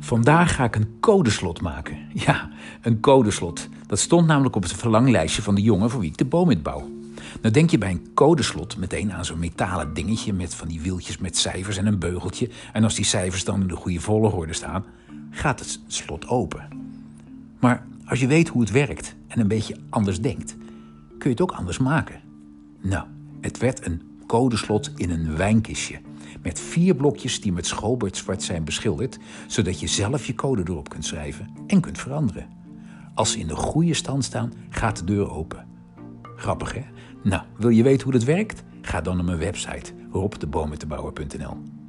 Vandaag ga ik een codeslot maken. Ja, een codeslot. Dat stond namelijk op het verlanglijstje van de jongen voor wie ik de boom bouw. Nou denk je bij een codeslot meteen aan zo'n metalen dingetje met van die wieltjes met cijfers en een beugeltje. En als die cijfers dan in de goede volgorde staan, gaat het slot open. Maar als je weet hoe het werkt en een beetje anders denkt, kun je het ook anders maken. Nou, het werd een codeslot in een wijnkistje. Met vier blokjes die met schoolbord zijn beschilderd, zodat je zelf je code erop kunt schrijven en kunt veranderen. Als ze in de goede stand staan, gaat de deur open. Grappig hè? Nou, wil je weten hoe dat werkt? Ga dan naar mijn website robdeboometebouwer.nl